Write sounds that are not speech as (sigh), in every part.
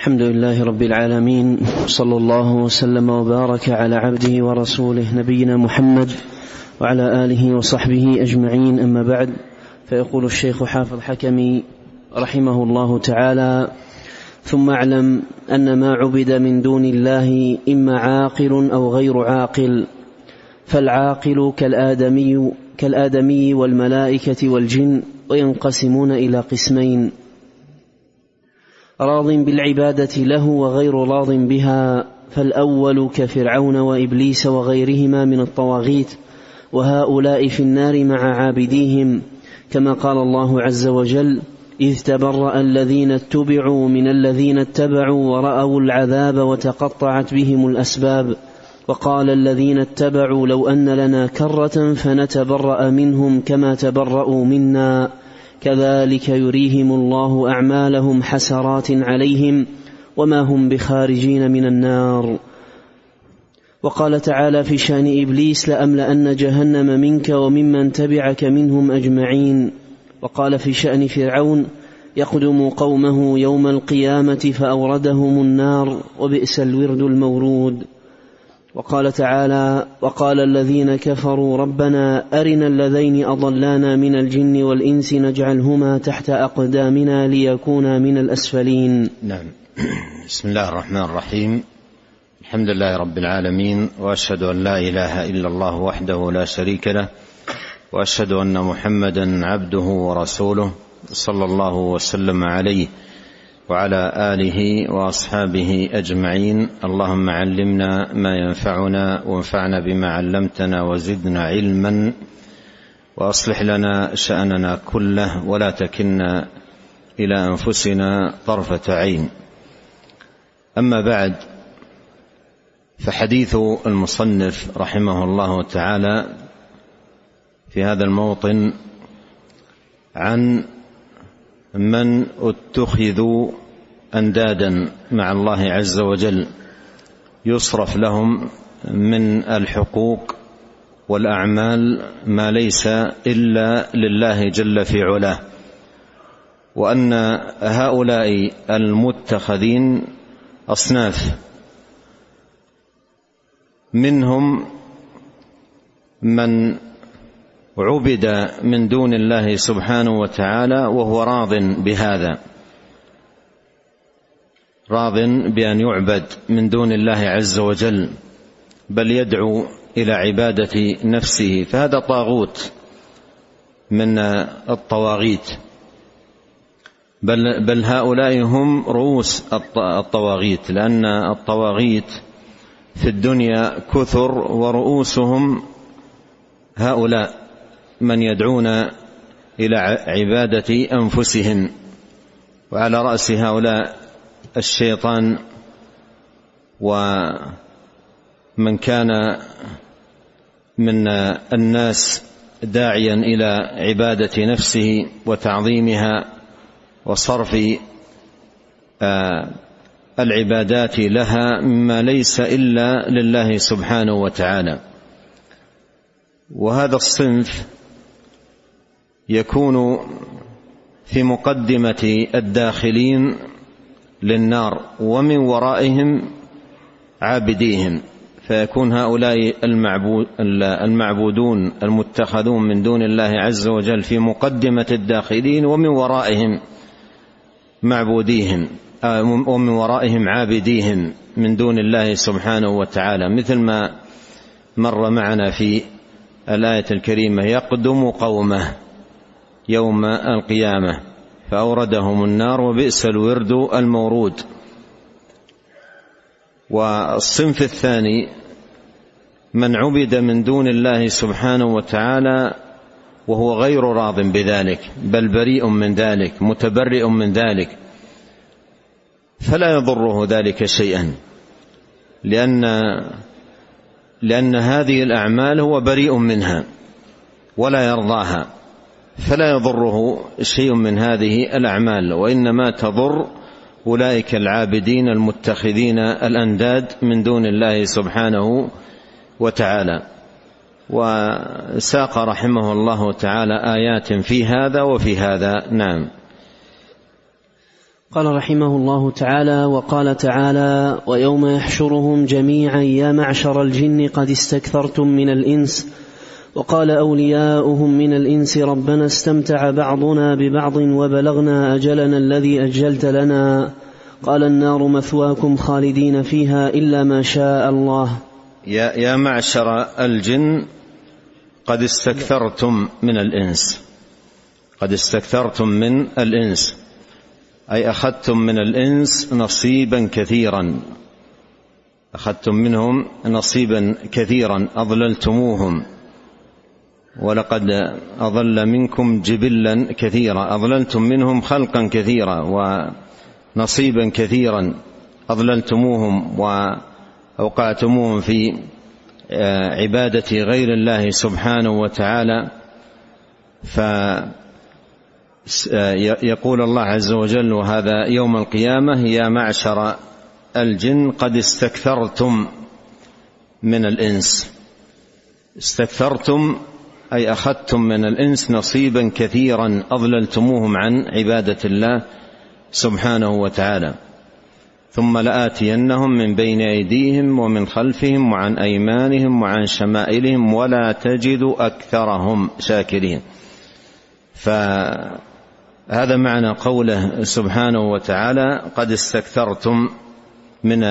الحمد لله رب العالمين صلى الله وسلم وبارك على عبده ورسوله نبينا محمد وعلى آله وصحبه أجمعين أما بعد فيقول الشيخ حافظ حكمي رحمه الله تعالى ثم اعلم أن ما عبد من دون الله إما عاقل أو غير عاقل فالعاقل كالآدمي كالآدمي والملائكة والجن وينقسمون إلى قسمين راض بالعبادة له وغير راض بها فالأول كفرعون وإبليس وغيرهما من الطواغيت وهؤلاء في النار مع عابديهم. كما قال الله عز وجل إذ تبرأ الذين اتبعوا من الذين اتبعوا ورأوا العذاب وتقطعت بهم الأسباب. وقال الذين اتبعوا لو أن لنا كرة فنتبرأ منهم كما تبرأوا منا. كذلك يريهم الله أعمالهم حسرات عليهم وما هم بخارجين من النار. وقال تعالى في شأن إبليس لأملأن جهنم منك وممن تبعك منهم أجمعين. وقال في شأن فرعون يقدم قومه يوم القيامة فأوردهم النار وبئس الورد المورود. وقال تعالى وقال الذين كفروا ربنا أرنا اللذين أضلانا من الجن والإنس نجعلهما تحت أقدامنا ليكونا من الأسفلين. نعم. بسم الله الرحمن الرحيم. الحمد لله رب العالمين وأشهد أن لا إله إلا الله وحده لا شريك له وأشهد أن محمدا عبده ورسوله صلى الله وسلم عليه. وعلى آله وأصحابه أجمعين. اللهم علمنا ما ينفعنا وانفعنا بما علمتنا وزدنا علما. وأصلح لنا شأننا كله ولا تكلنا إلى أنفسنا طرفة عين. أما بعد فحديث المصنف رحمه الله تعالى في هذا الموطن عن من اتخذوا أندادا مع الله عز وجل يصرف لهم من الحقوق والأعمال ما ليس إلا لله جل في علاه. وأن هؤلاء المتخذين أصناف منهم من عبد من دون الله سبحانه وتعالى وهو راض بهذا. راض بأن يعبد من دون الله عز وجل بل يدعو إلى عبادة نفسه. فهذا طاغوت من الطواغيت. بل بل هؤلاء هم رؤوس الطواغيت لأن الطواغيت في الدنيا كثر ورؤوسهم هؤلاء. من يدعون إلى عبادة أنفسهم وعلى رأس هؤلاء الشيطان ومن كان من الناس داعيا إلى عبادة نفسه وتعظيمها وصرف العبادات لها مما ليس إلا لله سبحانه وتعالى. وهذا الصنف يكون في مقدمة الداخلين للنار ومن ورائهم عابديهم فيكون هؤلاء المعبود المعبودون المتخذون من دون الله عز وجل في مقدمة الداخلين ومن ورائهم معبوديهم آه، ومن ورائهم عابديهم من دون الله سبحانه وتعالى مثل ما مر معنا في الآية الكريمة يقدم قومه. يوم القيامة. فأوردهم النار وبئس الورد المورود. والصنف الثاني من عبد من دون الله سبحانه وتعالى وهو غير راض بذلك بل بريء من ذلك متبرئ من ذلك. فلا يضره ذلك شيئا لأن لأن هذه الأعمال هو بريء منها ولا يرضاها. فلا يضره شيء من هذه الأعمال وإنما تضر أولئك العابدين المتخذين الأنداد من دون الله سبحانه وتعالى. وساق رحمه الله تعالى آيات في هذا وفي هذا. نعم. قال رحمه الله تعالى وقال تعالى ويوم يحشرهم جميعا يا معشر الجن قد استكثرتم من الإنس وقال أولياؤهم من الإنس ربنا استمتع بعضنا ببعض وبلغنا أجلنا الذي أجلت لنا. قال النار مثواكم خالدين فيها إلا ما شاء الله. يا يا معشر الجن قد استكثرتم من الإنس. قد استكثرتم من الإنس. أي أخذتم من الإنس نصيبا كثيرا. أخذتم منهم نصيبا كثيرا أضللتموهم. ولقد أضل منكم جبلا كثيرا أضللتم منهم خلقا كثيرا ونصيبا كثيرا أضللتموهم وأوقعتموهم في آه، عبادة غير الله سبحانه وتعالى. ف آه، الله عز وجل وهذا يوم القيامة يا معشر الجن قد استكثرتم من الإنس. استكثرتم أي أخذتم من الإنس نصيبا كثيرا أضللتموهم عن عبادة الله سبحانه وتعالى. ثم لآتينهم من بين أيديهم ومن خلفهم وعن أيمانهم وعن شمائلهم ولا تجد أكثرهم شاكرين. فهذا معنى قوله سبحانه وتعالى قد استكثرتم من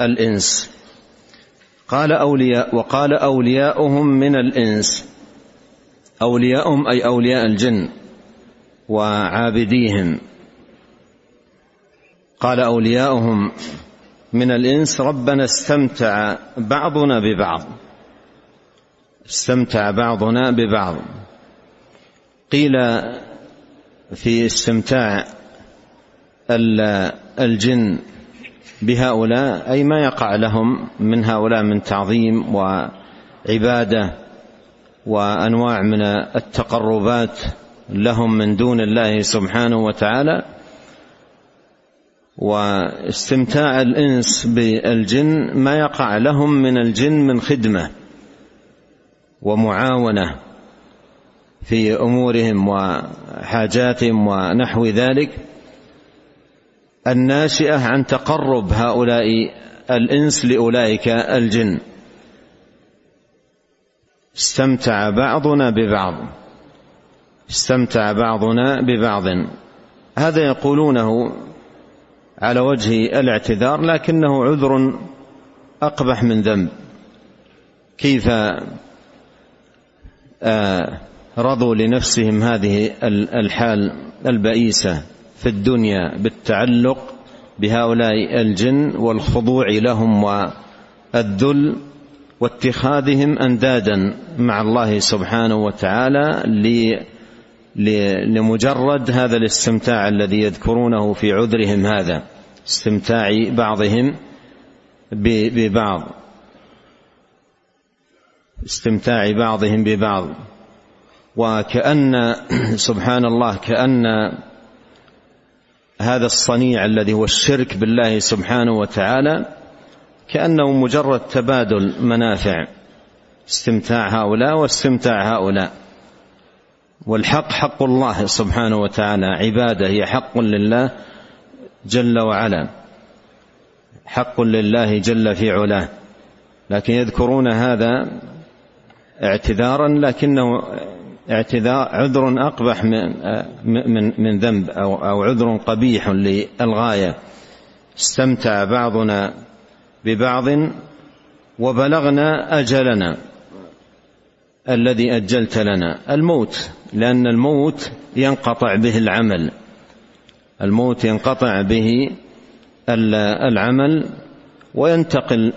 الإنس. قال اولياء وقال أولياؤهم من الإنس. أولياؤهم أي أولياء الجن وعابديهم. قال أولياؤهم من الإنس ربنا استمتع بعضنا ببعض. استمتع بعضنا ببعض. قيل في استمتاع الجن بهؤلاء أي ما يقع لهم من هؤلاء من تعظيم وعبادة وأنواع من التقربات لهم من دون الله سبحانه وتعالى. واستمتاع الإنس بالجن ما يقع لهم من الجن من خدمة ومعاونة في أمورهم وحاجاتهم ونحو ذلك. الناشئة عن تقرب هؤلاء الإنس لأولئك الجن. استمتع بعضنا ببعض. استمتع بعضنا ببعض. هذا يقولونه على وجه الاعتذار لكنه عذر أقبح من ذنب. كيف آه رضوا لنفسهم هذه الحال البئيسة في الدنيا بالتعلق بهؤلاء الجن والخضوع لهم والذل واتخاذهم أندادا مع الله سبحانه وتعالى لمجرد هذا الاستمتاع الذي يذكرونه في عذرهم هذا استمتاع بعضهم ببعض. استمتاع بعضهم ببعض. وكأن (clears throat) سبحان الله كأن هذا الصنيع الذي هو الشرك بالله سبحانه وتعالى كأنه مجرد تبادل منافع استمتاع هؤلاء واستمتاع هؤلاء. والحق حق الله سبحانه وتعالى عبادة هي حق لله جل وعلا. حق لله جل في علاه. لكن يذكرون هذا اعتذارا لكنه اعتذار عذر أقبح من من من ذنب أو أو عذر قبيح للغاية. استمتع بعضنا ببعض وبلغنا أجلنا الذي أجلت لنا. الموت لأن الموت ينقطع به العمل. الموت ينقطع به العمل وينتقل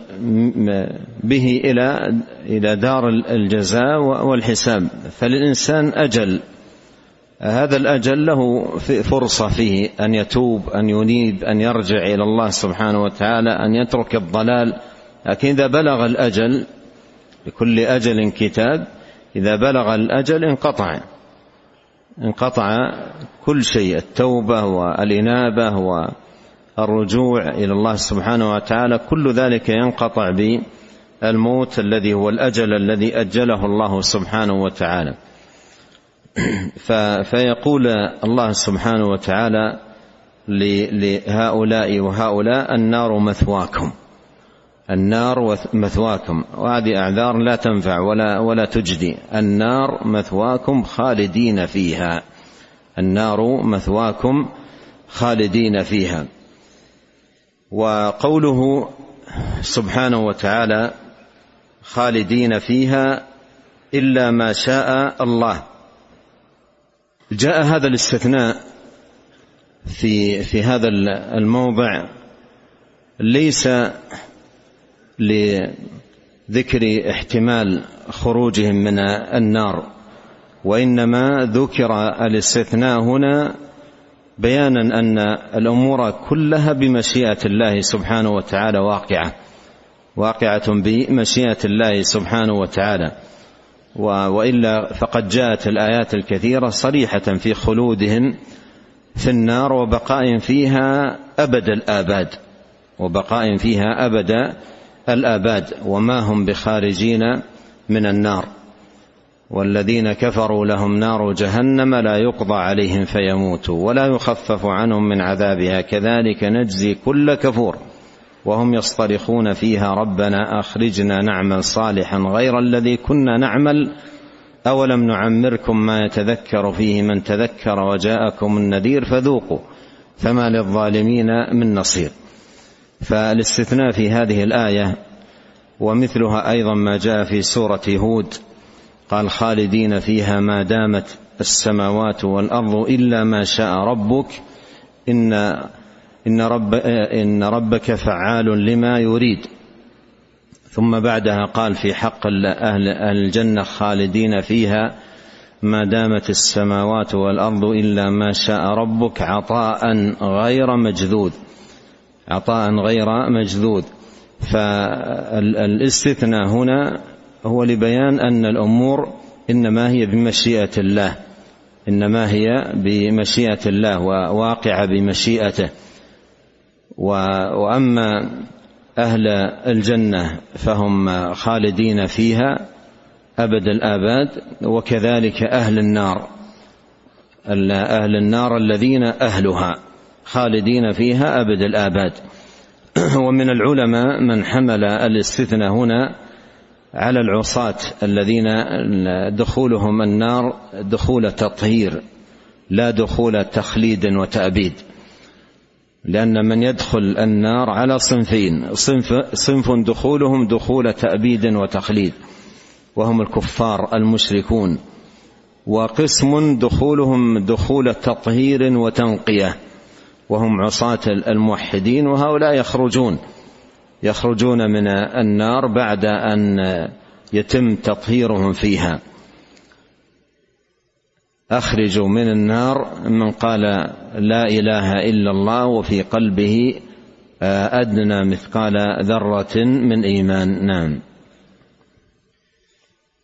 به إلى إلى دار الجزاء والحساب. فللانسان أجل. هذا الأجل له فرصة فيه أن يتوب أن ينيب أن يرجع إلى الله سبحانه وتعالى أن يترك الضلال. لكن إذا بلغ الأجل لكل أجل كتاب إذا بلغ الأجل انقطع. انقطع كل شيء التوبة والإنابة والرجوع إلى الله سبحانه وتعالى. كل ذلك ينقطع بالموت الذي هو الأجل الذي أجله الله سبحانه وتعالى. فيقول الله سبحانه وتعالى لهؤلاء وهؤلاء النار مثواكم. النار مثواكم. وهذه أعذار لا تنفع ولا ولا تجدي. النار مثواكم خالدين فيها. النار مثواكم خالدين فيها. وقوله سبحانه وتعالى خالدين فيها إلا ما شاء الله. جاء هذا الاستثناء في في هذا الموضع ليس لذكر احتمال خروجهم من النار وإنما ذكر الاستثناء هنا بيانا أن الأمور كلها بمشيئة الله سبحانه وتعالى واقعة واقعة بمشيئة الله سبحانه وتعالى. وإلا فقد جاءت الآيات الكثيرة صريحة في خلودهم في النار وبقاء فيها أبد الآباد وبقاء فيها أبد الآباد وما هم بخارجين من النار. والذين كفروا لهم نار جهنم لا يقضى عليهم فيموتوا ولا يخفف عنهم من عذابها كذلك نجزي كل كفور. وهم يصطرخون فيها ربنا أخرجنا نعمل صالحا غير الذي كنا نعمل. أولم نعمركم ما يتذكر فيه من تذكر وجاءكم النذير فذوقوا فما للظالمين من نصير. فالاستثناء في هذه الآية ومثلها أيضا ما جاء في سورة هود قال خالدين فيها ما دامت السماوات والأرض إلا ما شاء ربك إن إن رب إن ربك فعال لما يريد. ثم بعدها قال في حق أهل الجنة خالدين فيها ما دامت السماوات والأرض إلا ما شاء ربك عطاء غير مجذوذ. عطاء غير مجذوذ. فالاستثناء هنا هو لبيان أن الأمور إنما هي بمشيئة الله. إنما هي بمشيئة الله وواقعه بمشيئته. وأما أهل الجنة فهم خالدين فيها أبد الآباد وكذلك أهل النار. أهل النار الذين أهلها خالدين فيها أبد الآباد. (clears throat) ومن العلماء من حمل الاستثناء هنا على العصاة الذين دخولهم النار دخول تطهير لا دخول تخليد وتأبيد. لأن من يدخل النار على صنفين صنف, صنف دخولهم دخول تأبيد وتخليد وهم الكفار المشركون وقسم دخولهم دخول تطهير وتنقية وهم عصاة الموحدين وهؤلاء يخرجون يخرجون من النار بعد أن يتم تطهيرهم فيها. أخرجوا من النار من قال لا إله إلا الله وفي قلبه أدنى مثقال ذرة من إيمان. نعم.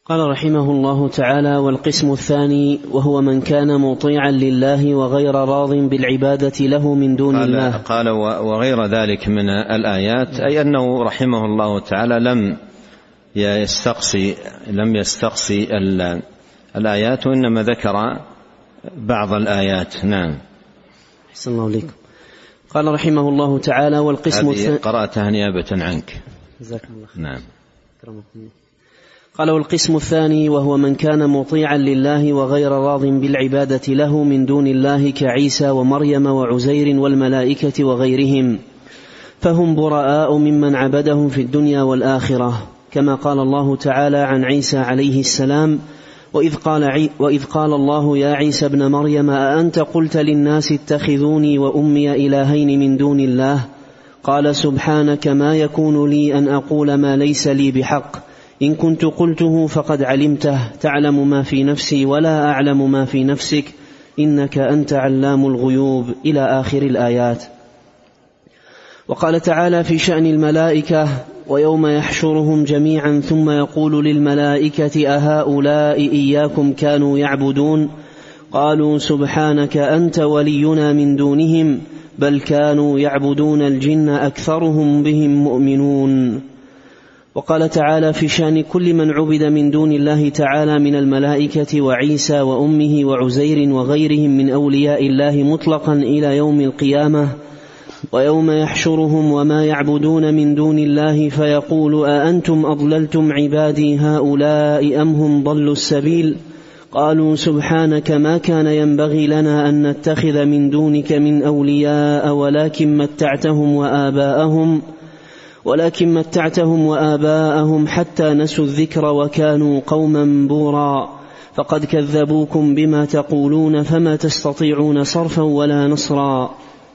قال رحمه الله تعالى والقسم الثاني وهو من كان مطيعا لله وغير راض بالعبادة له من دون قال الله. قال وغير ذلك من الآيات أي أنه رحمه الله تعالى لم يستقصي لم يستقصي الآيات وإنما ذكر بعض الآيات. نعم. أحسن الله عليكم. قال رحمه الله تعالى والقسم الثاني قرأتها نيابة عنك. جزاكم الله خير. نعم. قال والقسم الثاني وهو من كان مطيعا لله وغير راض بالعبادة له من دون الله كعيسى ومريم وعزير والملائكة وغيرهم فهم براء ممن عبدهم في الدنيا والآخرة كما قال الله تعالى عن عيسى عليه السلام وإذ قال, عي وإذ قال الله يا عيسى ابن مريم أأنت قلت للناس اتخذوني وأمي إلهين من دون الله؟ قال سبحانك ما يكون لي أن أقول ما ليس لي بحق. إن كنت قلته فقد علمته. تعلم ما في نفسي ولا أعلم ما في نفسك. إنك أنت علام الغيوب. إلى آخر الآيات. وقال تعالى في شأن الملائكة ويوم يحشرهم جميعا ثم يقول للملائكة أهؤلاء إياكم كانوا يعبدون قالوا سبحانك أنت ولينا من دونهم بل كانوا يعبدون الجن أكثرهم بهم مؤمنون وقال تعالى في شأن كل من عبد من دون الله تعالى من الملائكة وعيسى وأمه وعزير وغيرهم من أولياء الله مطلقا إلى يوم القيامة ويوم يحشرهم وما يعبدون من دون الله فيقول أأنتم أضللتم عبادي هؤلاء أم هم ضلوا السبيل؟ قالوا سبحانك ما كان ينبغي لنا أن نتخذ من دونك من أولياء ولكن متعتهم وآباءهم ولكن متعتهم وآباءهم حتى نسوا الذكر وكانوا قوما بورا. فقد كذبوكم بما تقولون فما تستطيعون صرفا ولا نصرا.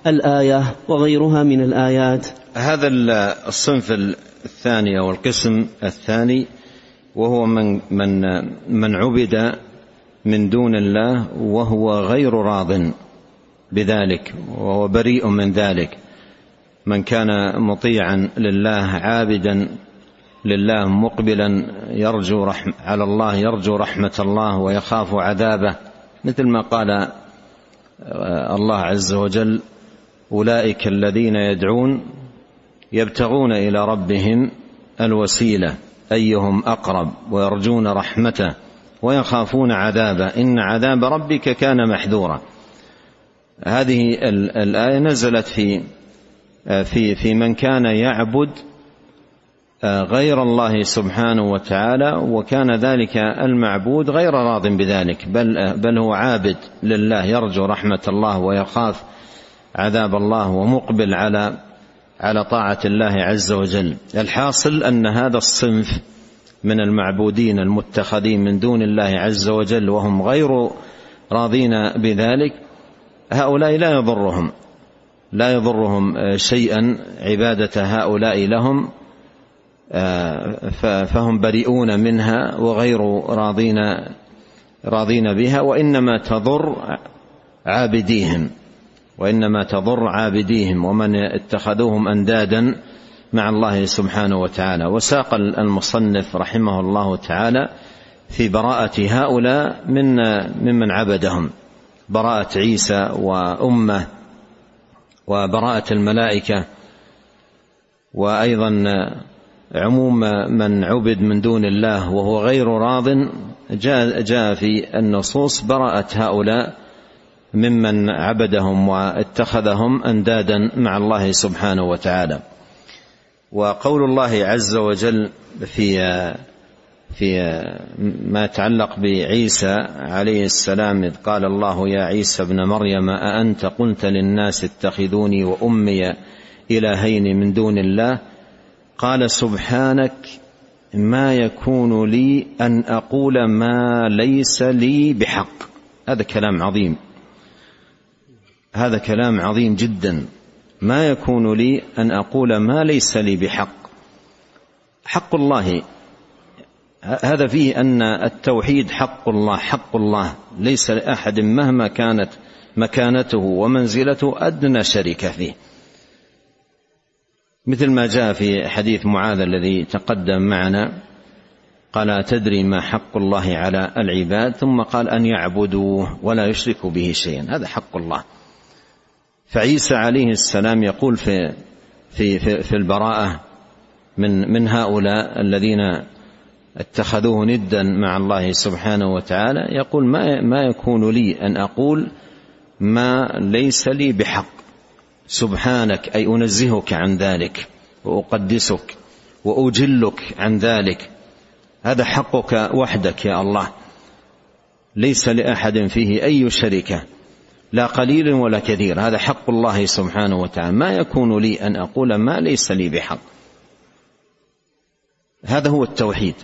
الآية وغيرها من الآيات. هذا الصنف الثاني أو القسم الثاني وهو من من من عبد من دون الله وهو غير راض بذلك وهو بريء من ذلك. من كان مطيعا لله عابدا لله مقبلا يرجو رحم على الله يرجو رحمة الله ويخاف عذابه. مثل ما قال آه، الله عز وجل أولئك الذين يدعون يبتغون إلى ربهم الوسيلة أيهم أقرب ويرجون رحمته ويخافون عذابه. إن عذاب ربك كان محذورا. هذه الآية نزلت في في في من كان يعبد آه، غير الله سبحانه وتعالى وكان ذلك المعبود غير راض بذلك بل آه، بل هو عابد لله يرجو رحمة الله ويخاف عذاب الله ومقبل على على طاعة الله عز وجل. الحاصل أن هذا الصنف من المعبودين المتخذين من دون الله عز وجل وهم غير راضين بذلك هؤلاء لا يضرهم لا يضرهم آه، شيئا عبادة هؤلاء لهم آه، فهم بريئون منها وغير راضين راضين بها وإنما تضر عابديهم. وإنما تضر عابديهم ومن اتخذوهم أندادا مع الله سبحانه وتعالى. وساق المصنف رحمه الله تعالى في براءة هؤلاء من ممن عبدهم براءة عيسى وأمه وبراءة الملائكة وأيضا عموم من عبد من دون الله وهو غير راض. جاء, في النصوص براءة هؤلاء ممن عبدهم واتخذهم أندادا مع الله سبحانه وتعالى. وقول الله عز وجل في في ما يتعلق بعيسى عليه السلام إذ قال الله يا عيسى ابن مريم أأنت قلت للناس اتخذوني وأمي إلهين من دون الله؟ قال سبحانك ما يكون لي أن أقول ما ليس لي بحق. هذا كلام عظيم. هذا كلام عظيم جدا. ما يكون لي أن أقول ما ليس لي بحق. حق الله. هذا فيه أن التوحيد حق الله حق الله. ليس لأحد مهما كانت مكانته ومنزلته أدنى شركه فيه. مثل ما جاء في حديث معاذ الذي تقدم معنا قال تدري ما حق الله على العباد؟ ثم قال أن يعبدوه ولا يشركوا به شيئا. هذا حق الله. فعيسى عليه السلام يقول في في في, في البراءة من من هؤلاء الذين اتخذوه ندا مع الله سبحانه وتعالى يقول ما ما يكون لي أن أقول ما ليس لي بحق. سبحانك أي أنزهك عن ذلك وأقدسك وأجلك عن ذلك. هذا حقك وحدك يا الله. ليس لأحد فيه أي شركه لا قليل ولا كثير. هذا حق الله سبحانه وتعالى. ما يكون لي أن أقول ما ليس لي بحق. هذا هو التوحيد.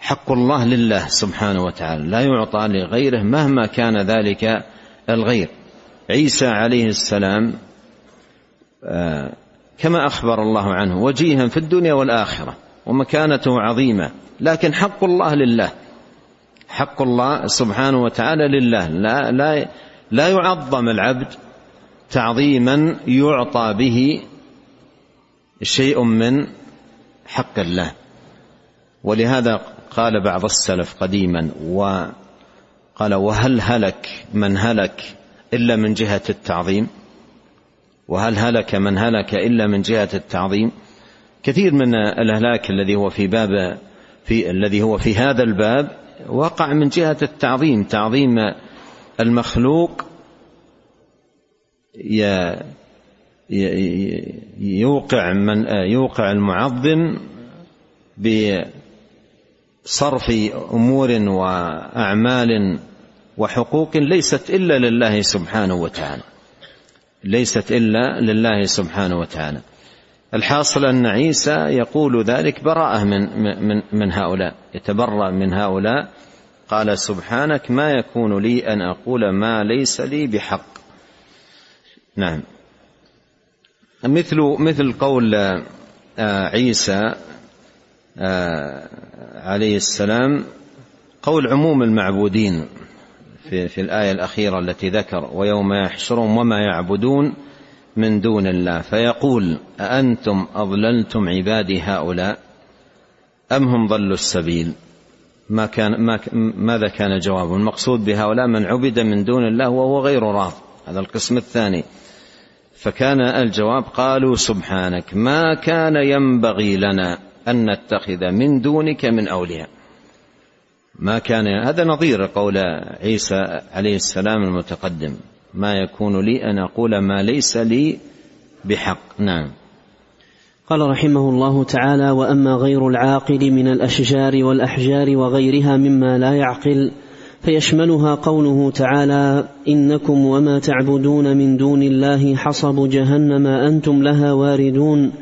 حق الله لله سبحانه وتعالى. لا يعطى لغيره مهما كان ذلك الغير. عيسى عليه السلام آه، كما أخبر الله عنه وجيها في الدنيا والآخرة ومكانته عظيمة. لكن حق الله لله. حق الله سبحانه وتعالى لله. لا لا لا يعظم العبد تعظيما يعطى به شيء من حق الله. ولهذا قال بعض السلف قديما وقال وهل هلك من هلك إلا من جهة التعظيم؟ وهل هلك من هلك إلا من جهة التعظيم؟ كثير من الهلاك الذي هو في باب في الذي هو في هذا الباب وقع من جهة التعظيم تعظيم المخلوق يوقع من يوقع المعظم بصرف أمور وأعمال وحقوق ليست إلا لله سبحانه وتعالى. ليست إلا لله سبحانه وتعالى. الحاصل أن عيسى يقول ذلك براءة من من من هؤلاء يتبرأ من هؤلاء قال سبحانك ما يكون لي أن أقول ما ليس لي بحق. نعم. مثل مثل قول آه، عيسى آه، عليه السلام قول عموم المعبودين في, في الآية الأخيرة التي ذكر ويوم يحشرهم وما يعبدون من دون الله. فيقول أأنتم أضللتم عبادي هؤلاء أم هم ضلوا السبيل؟ ما كان ما ماذا كان جوابه؟ المقصود بهؤلاء من عبد من دون الله وهو غير راض. هذا القسم الثاني. فكان الجواب قالوا سبحانك ما كان ينبغي لنا أن نتخذ من دونك من أولياء. ما كان هذا نظير قول عيسى عليه السلام المتقدم. ما يكون لي أن أقول ما ليس لي بحق. نعم. قال رحمه الله تعالى وأما غير العاقل من الأشجار والأحجار وغيرها مما لا يعقل فيشملها قوله تعالى إنكم وما تعبدون من دون الله حصب جهنم أنتم لها واردون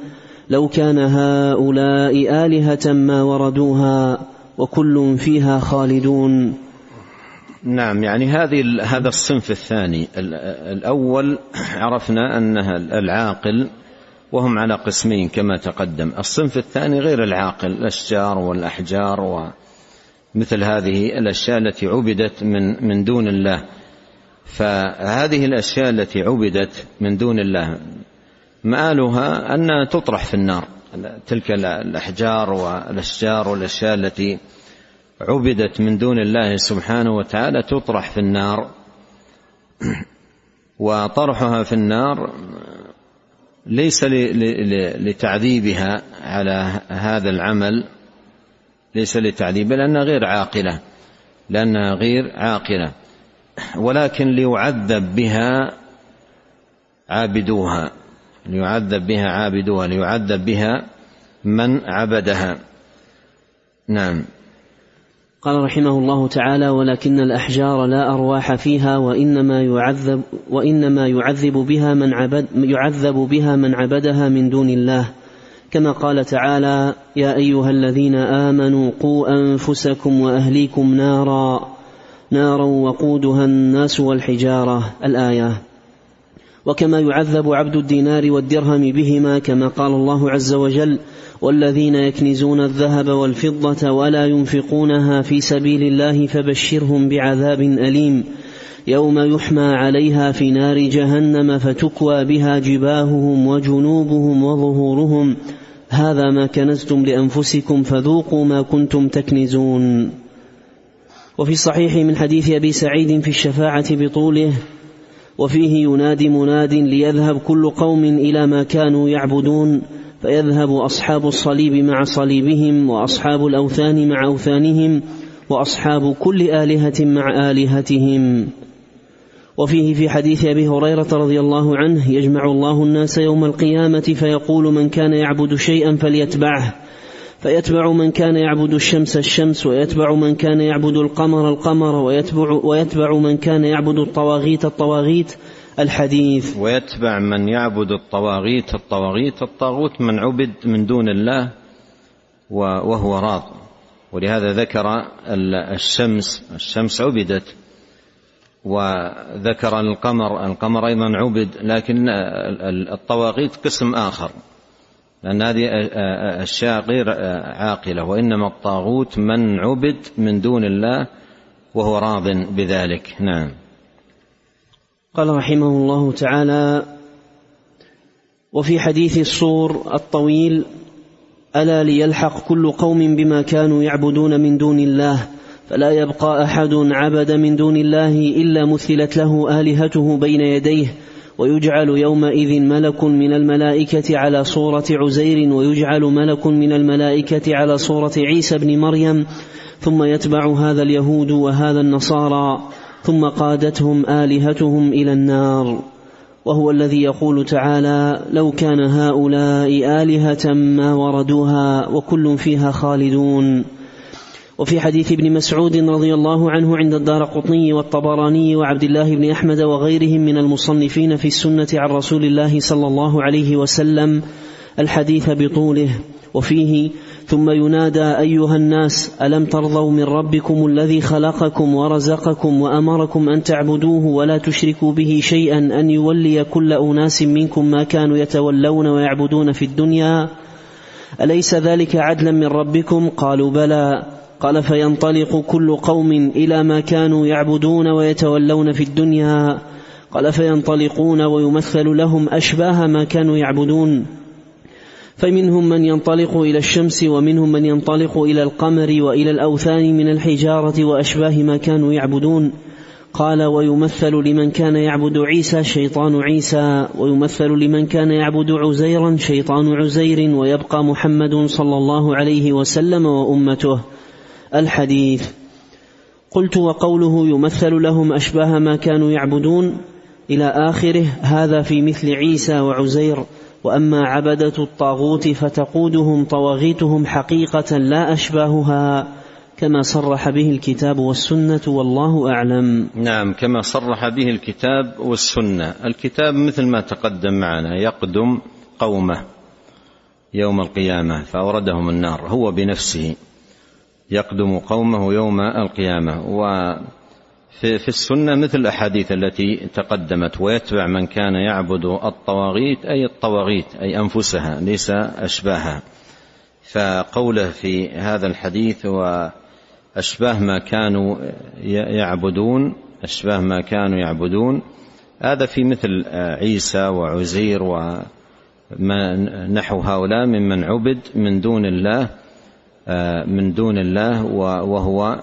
لو كان هؤلاء آلهة ما وردوها وكل فيها خالدون. نعم يعني هذه هذا الصنف الثاني. الأول عرفنا أنها العاقل وهم على قسمين كما تقدم. الصنف الثاني غير العاقل الأشجار والأحجار و مثل هذه الأشياء التي عبدت من من دون الله. فهذه الأشياء التي عبدت من دون الله مآلها انها تطرح في النار. تلك الأحجار والأشجار والأشياء التي عبدت من دون الله سبحانه وتعالى تطرح في النار. (clears throat) وطرحها في النار ليس لتعذيبها على هذا العمل ليس لتعذيب لأنها غير عاقلة لأنها غير عاقلة. ولكن ليعذب بها عابدوها ليعذب بها عابدوها ليعذب بها من عبدها. نعم. قال رحمه الله تعالى ولكن الأحجار لا أرواح فيها وإنما يعذب وإنما يعذب بها من عبد يعذب بها من عبدها من دون الله. كما قال تعالى يا أيها الذين آمنوا قوا أنفسكم وأهليكم نارا نارا وقودها الناس والحجارة. الآية. وكما يعذب عبد الدينار والدرهم بهما كما قال الله عز وجل والذين يكنزون الذهب والفضة ولا ينفقونها في سبيل الله فبشرهم بعذاب أليم. يوم يحمى عليها في نار جهنم فتكوى بها جباههم وجنوبهم وظهورهم. هذا ما كنزتم لأنفسكم فذوقوا ما كنتم تكنزون. وفي الصحيح من حديث أبي سعيد في الشفاعة بطوله وفيه ينادي مناد ليذهب كل قوم إلى ما كانوا يعبدون فيذهب أصحاب الصليب مع صليبهم وأصحاب الأوثان مع أوثانهم وأصحاب كل آلهة مع آلهتهم. وفيه في حديث أبي هريرة رضي الله عنه يجمع الله الناس يوم القيامة فيقول من كان يعبد شيئا فليتبعه. فيتبع من كان يعبد الشمس الشمس ويتبع من كان يعبد القمر القمر ويتبع, ويتبع من كان يعبد الطواغيت الطواغيت. الحديث ويتبع من يعبد الطواغيت الطواغيت الطاغوت من عبد من دون الله وهو راض. ولهذا ذكر الشمس الشمس عبدت وذكر القمر القمر أيضا عبد لكن الطواغيت قسم آخر. لأن هذه أشياء غير عاقلة وإنما الطاغوت من عبد من دون الله وهو راض بذلك. نعم. قال رحمه الله تعالى وفي حديث الصور الطويل ألا ليلحق كل قوم بما كانوا يعبدون من دون الله فلا يبقى أحد عبد من دون الله إلا مثلت له آلهته بين يديه ويجعل يومئذ ملك من الملائكة على صورة عزير ويجعل ملك من الملائكة على صورة عيسى بن مريم ثم يتبع هذا اليهود وهذا النصارى ثم قادتهم آلهتهم إلى النار. وهو الذي يقول تعالى لو كان هؤلاء آلهة ما وردوها وكل فيها خالدون. وفي حديث ابن مسعود رضي الله عنه عند الدار قطني والطبراني وعبد الله بن أحمد وغيرهم من المصنفين في السنة عن رسول الله صلى الله عليه وسلم الحديث بطوله وفيه ثم ينادى أيها الناس ألم ترضوا من ربكم الذي خلقكم ورزقكم وأمركم أن تعبدوه ولا تشركوا به شيئا أن يولي كل أناس منكم ما كانوا يتولون ويعبدون في الدنيا أليس ذلك عدلا من ربكم؟ قالوا بلى قال فينطلق كل قوم إلى ما كانوا يعبدون ويتولون في الدنيا. قال فينطلقون ويمثل لهم أشباه ما كانوا يعبدون. فمنهم من ينطلق إلى الشمس ومنهم من ينطلق إلى القمر وإلى الأوثان من الحجارة وأشباه ما كانوا يعبدون. قال ويمثل لمن كان يعبد عيسى شيطان عيسى ويمثل لمن كان يعبد عزيرا شيطان عزير ويبقى محمد صلى الله عليه وسلم وأمته. الحديث. قلت وقوله يمثل لهم أشباه ما كانوا يعبدون. إلى آخره هذا في مثل عيسى وعزير. وأما عبدة الطاغوت فتقودهم طواغيتهم حقيقة لا أشباهها كما صرح به الكتاب والسنة والله أعلم. نعم كما صرح به الكتاب والسنة. الكتاب مثل ما تقدم معنا يقدم قومه يوم القيامة فأوردهم النار هو بنفسه. يقدم قومه يوم القيامة. و في, في السنة مثل الأحاديث التي تقدمت ويتبع من كان يعبد الطواغيت أي الطواغيت أي أنفسها ليس أشباهها. فقوله في هذا الحديث وأشباه ما كانوا يعبدون أشباه ما كانوا يعبدون. هذا في مثل عيسى وعزير وما نحو هؤلاء ممن عبد من دون الله. من دون الله وهو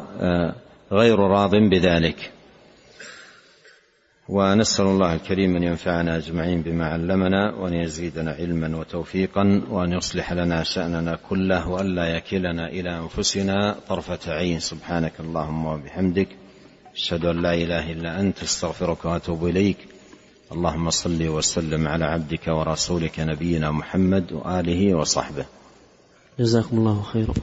غير راض بذلك. ونسأل الله الكريم أن ينفعنا أجمعين بما علمنا وأن يزيدنا علما وتوفيقا وأن يصلح لنا شأننا كله والا يكلنا إلى أنفسنا طرفة عين. سبحانك اللهم وبحمدك أشهد أن لا إله إلا أنت أستغفرك وأتوب إليك. اللهم صل وسلم على عبدك ورسولك نبينا محمد وآله وصحبه. جزاكم الله خيرا.